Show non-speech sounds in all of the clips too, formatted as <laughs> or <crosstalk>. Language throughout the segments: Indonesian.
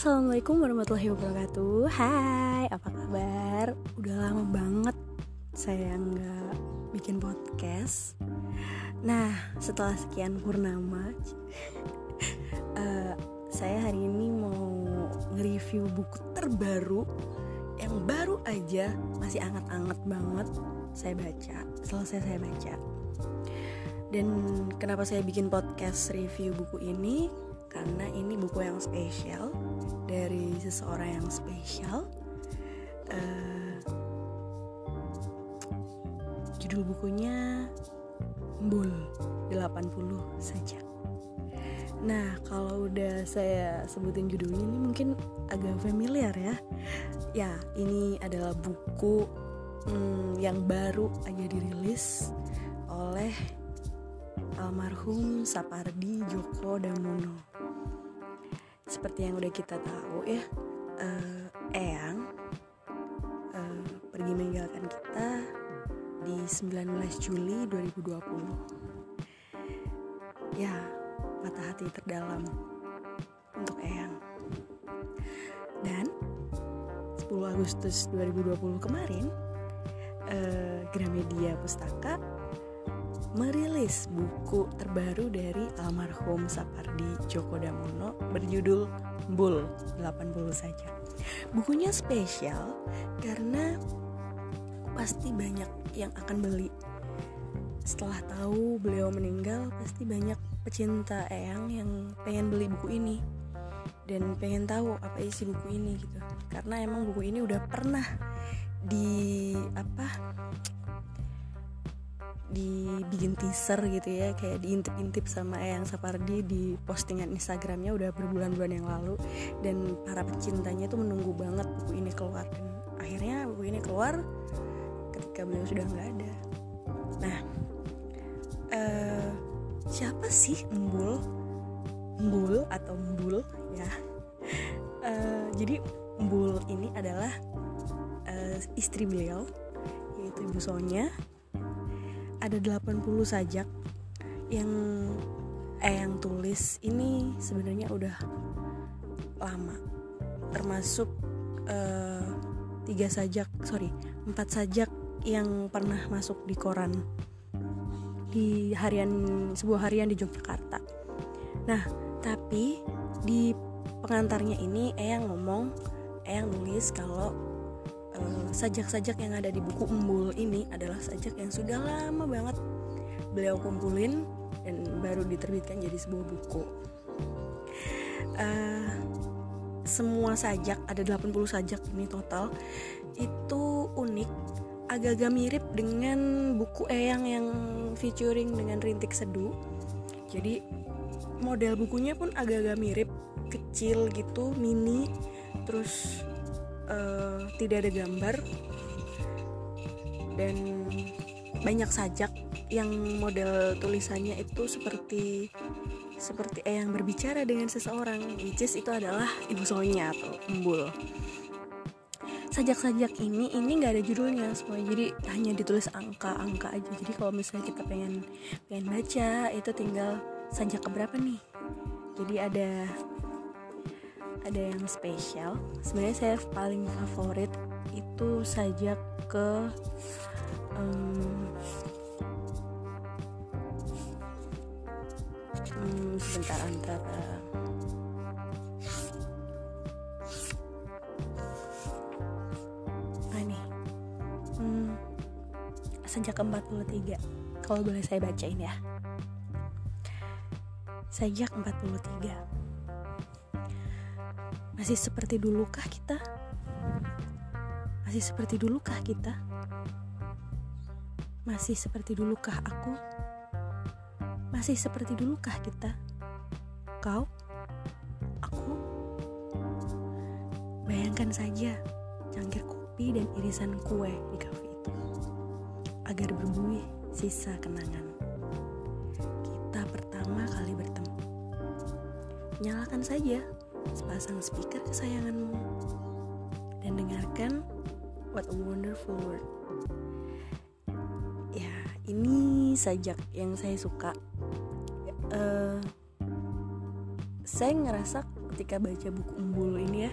Assalamualaikum warahmatullahi wabarakatuh. Hai, apa kabar? Udah lama banget saya nggak bikin podcast. Nah, setelah sekian purnama uh, <laughs> Saya hari ini mau nge-review buku terbaru Yang baru aja, masih anget-anget banget Saya baca, selesai saya baca. Dan kenapa saya bikin podcast review buku ini karena ini buku yang spesial dari seseorang yang spesial. Uh, judul bukunya Mbul 80 saja. Nah, kalau udah saya sebutin judulnya ini mungkin agak familiar ya. Ya, ini adalah buku hmm, yang baru aja dirilis oleh almarhum Sapardi Djoko Damono seperti yang udah kita tahu ya uh, Eyang uh, pergi meninggalkan kita di 19 Juli 2020 ya patah hati terdalam untuk Eyang. Dan 10 Agustus 2020 kemarin uh, Gramedia Pustaka merilis buku terbaru dari almarhum Sapardi Djoko Damono berjudul Bull 80 saja. Bukunya spesial karena pasti banyak yang akan beli. Setelah tahu beliau meninggal, pasti banyak pecinta Eyang yang pengen beli buku ini dan pengen tahu apa isi buku ini gitu. Karena emang buku ini udah pernah di apa dibikin teaser gitu ya kayak diintip-intip sama Eyang Sapardi di postingan Instagramnya udah berbulan-bulan yang lalu. Dan para pecintanya tuh menunggu banget buku ini keluar. Dan akhirnya buku ini keluar ketika beliau sudah nggak ada. Nah uh, siapa sih Embul Embul atau Embul ya? Uh, jadi Embul ini adalah uh, istri beliau yaitu Ibu Sonya ada 80 sajak yang eh yang tulis ini sebenarnya udah lama. Termasuk uh, tiga sajak sorry empat sajak yang pernah masuk di koran di harian sebuah harian di Yogyakarta. Nah tapi di pengantarnya ini Eyang ngomong Eyang nulis kalau Eh, sajak-sajak yang ada di buku Embul ini adalah sajak yang sudah lama banget beliau kumpulin dan baru diterbitkan jadi sebuah buku. Uh, semua sajak ada 80 sajak ini total itu unik agak-agak mirip dengan buku Eyang yang featuring dengan rintik seduh jadi model bukunya pun agak-agak mirip kecil gitu mini terus uh, tidak ada gambar dan banyak sajak yang model tulisannya itu seperti seperti eh yang berbicara dengan seseorang which is itu adalah ibu Sonya atau embul. Sajak-sajak ini ini nggak ada judulnya semua jadi hanya ditulis angka-angka aja. Jadi kalau misalnya kita pengen pengen baca itu tinggal sajak keberapa nih? Jadi ada ada yang spesial. Sebenarnya saya paling favorit itu saja ke um, um, sebentar antara ah nih? Hmm, sejak ke-43 kalau boleh saya bacain ya. Sejak 43 masih seperti dulukah kita? Masih seperti dulukah kita? Masih seperti dulukah aku? Masih seperti dulukah kita? Kau? Aku? Bayangkan saja cangkir kopi dan irisan kue di kafe itu agar berbuih sisa kenangan. Kita pertama kali bertemu. Nyalakan saja sepasang speaker kesayanganmu dan dengarkan What a Wonderful World. Ya, ini sajak yang saya suka. Uh, saya ngerasa ketika baca buku Embul ini ya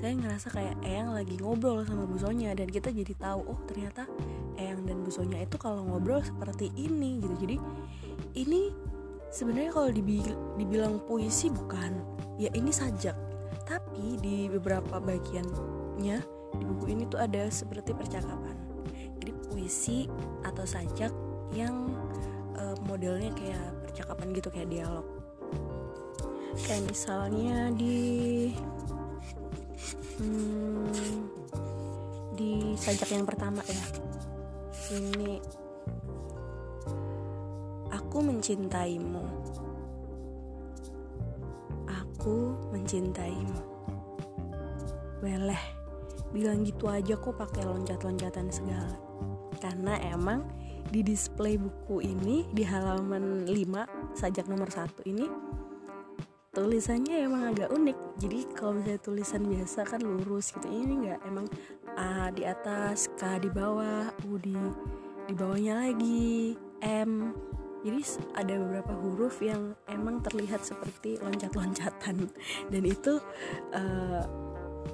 saya ngerasa kayak Eyang lagi ngobrol sama Busonya dan kita jadi tahu oh ternyata Eyang dan Busonya itu kalau ngobrol seperti ini gitu jadi ini sebenarnya kalau dibilang puisi bukan. Ya ini sajak. Tapi di beberapa bagiannya di buku ini tuh ada seperti percakapan. Jadi puisi atau sajak yang uh, modelnya kayak percakapan gitu kayak dialog. Kayak misalnya di hmm, di sajak yang pertama ya. Ini mencintaimu. Aku mencintaimu. Weleh bilang gitu aja kok pakai loncat-loncatan segala. Karena emang di display buku ini di halaman 5 sajak nomor satu ini tulisannya emang agak unik. Jadi kalau misalnya tulisan biasa kan lurus gitu. Ini enggak emang A di atas K di bawah U di di bawahnya lagi M jadi ada beberapa huruf yang emang terlihat seperti loncat-loncatan <laughs> dan itu uh,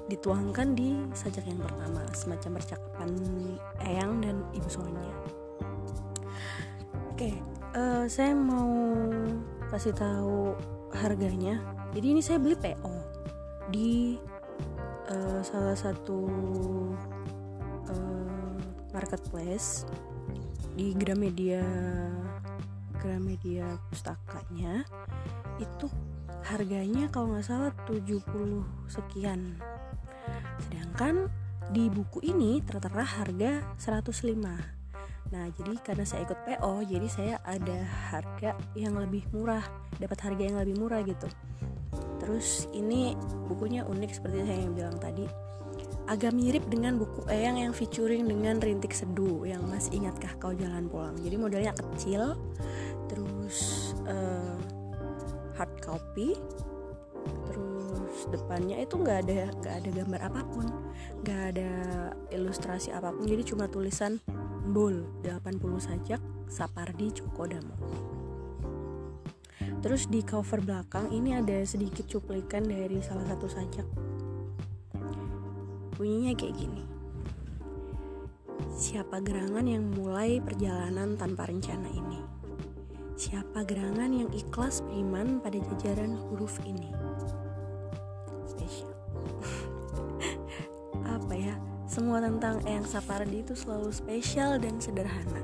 dituangkan di sajak yang pertama semacam percakapan Eyang dan Ibu Sonya. Oke, uh, saya mau kasih tahu harganya jadi ini saya beli PO di uh, salah satu uh, marketplace di Gramedia Gramedia pustakanya itu harganya kalau nggak salah 70 sekian sedangkan di buku ini tertera harga 105 Nah, jadi karena saya ikut PO, jadi saya ada harga yang lebih murah, dapat harga yang lebih murah gitu. Terus ini bukunya unik seperti saya yang bilang tadi. Agak mirip dengan buku Eyang yang featuring dengan Rintik Seduh yang masih ingatkah kau jalan pulang. Jadi modelnya kecil, terus uh, hard copy, terus depannya itu nggak ada nggak ada gambar apa pun, nggak ada ilustrasi apa pun. Jadi cuma tulisan Bol 80 sajak Sapardi Djoko Terus di cover belakang ini ada sedikit cuplikan dari salah satu sajak. Bunyinya kayak gini. Siapa gerangan yang mulai perjalanan tanpa rencana ini? Siapa gerangan yang ikhlas beriman pada jajaran huruf ini? Spesial. <laughs> Apa ya? semua tentang Eyang Sapardi itu selalu spesial dan sederhana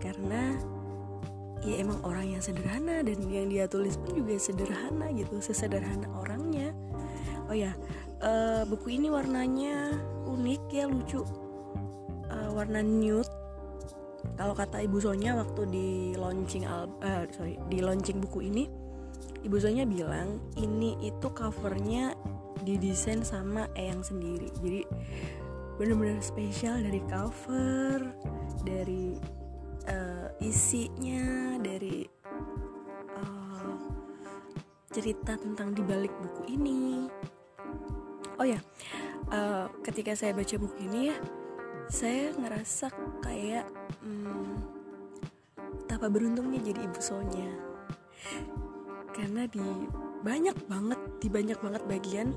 karena ya emang orang yang sederhana dan yang dia tulis pun juga sederhana gitu sesederhana orangnya oh ya uh, buku ini warnanya unik ya lucu uh, warna nude kalau kata ibu Sonya waktu di launching al uh, sorry di launching buku ini ibu Sonya bilang ini itu covernya didesain sama Eyang sendiri. Jadi bener-bener spesial dari cover dari uh, isinya dari uh, cerita tentang dibalik buku ini. Oh ya uh, ketika saya baca buku ini ya saya ngerasa kayak hmm, betapa beruntungnya jadi ibu Sonya. Karena di banyak banget di banyak banget bagian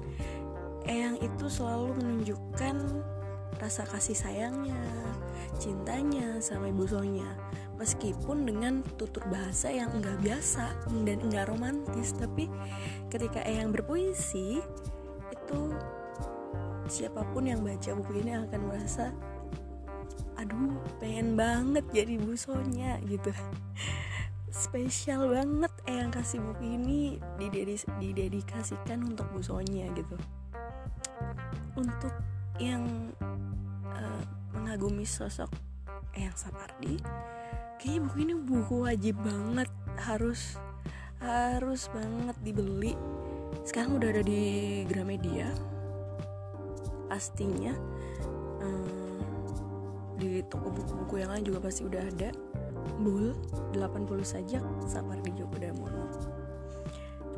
Eyang itu selalu menunjukkan rasa kasih sayangnya, cintanya sama ibu Sonya. Meskipun dengan tutur bahasa yang enggak biasa dan enggak romantis tapi ketika Eyang berpuisi itu siapa pun yang baca buku ini akan merasa pengen banget jadi ibu Sonya gitu. Spesial banget Eyang kasih buku ini didedikasikan untuk Bu Sonya gitu. Untuk yang uh, mengagumi sosok Eyang Sapardi kayaknya buku ini buku wajib banget harus harus banget dibeli. Sekarang udah ada di Gramedia. Pastinya um, di toko buku-buku yang lain juga pasti udah ada. Bul 80 sajak Sapardi Djoko Damono.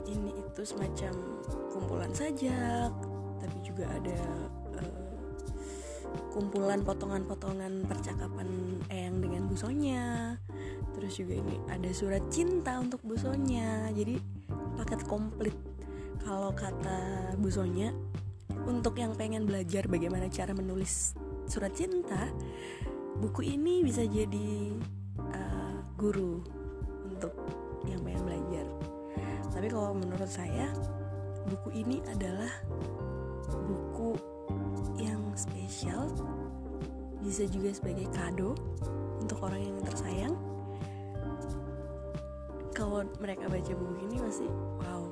Ini itu semacam kumpulan sajak tapi juga ada kumpulan potongan-potongan percakapan Eyang dengan busonya terus juga ini ada surat cinta untuk busonya jadi paket komplit. Kalau kata Bu Sonya untuk yang pengen belajar bagaimana cara menulis surat cinta buku ini bisa jadi uh, guru untuk yang pengen belajar. Tapi kalau menurut saya buku ini adalah buku yang spesial bisa juga sebagai kado untuk orang yang tersayang. Kalau mereka baca buku ini pasti wow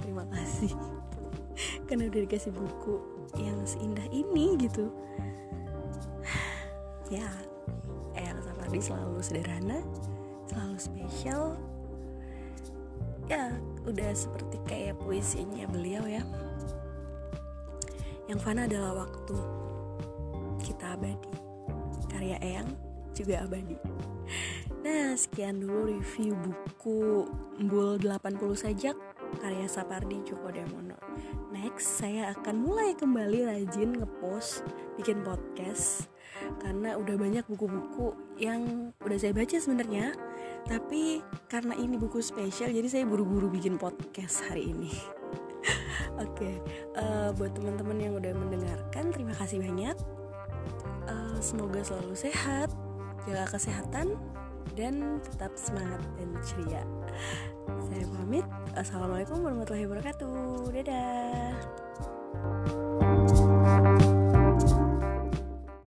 terima kasih <laughs> karena udah dikasih buku yang seindah ini gitu. Ya Eyang Sapardi selalu sederhana selalu spesial. Ya udah seperti kayak puisinya beliau ya. Yang fana adalah waktu kita abadi karya Eyang juga abadi. Nah, sekian dulu review buku Embul 80 Sajak karya Sapardi Djoko Damono. Next, saya akan mulai kembali rajin ngepost bikin podcast karena udah banyak buku-buku yang udah saya baca sebenarnya. Tapi karena ini buku spesial, jadi saya buru-buru bikin podcast hari ini. <laughs> Oke, okay, uh, eh, buat teman-teman yang udah mendengarkan, terima kasih banyak. Uh, semoga selalu sehat, jaga kesehatan, dan tetap semangat dan ceria. Saya pamit. Assalamualaikum warahmatullahi wabarakatuh. Dadah.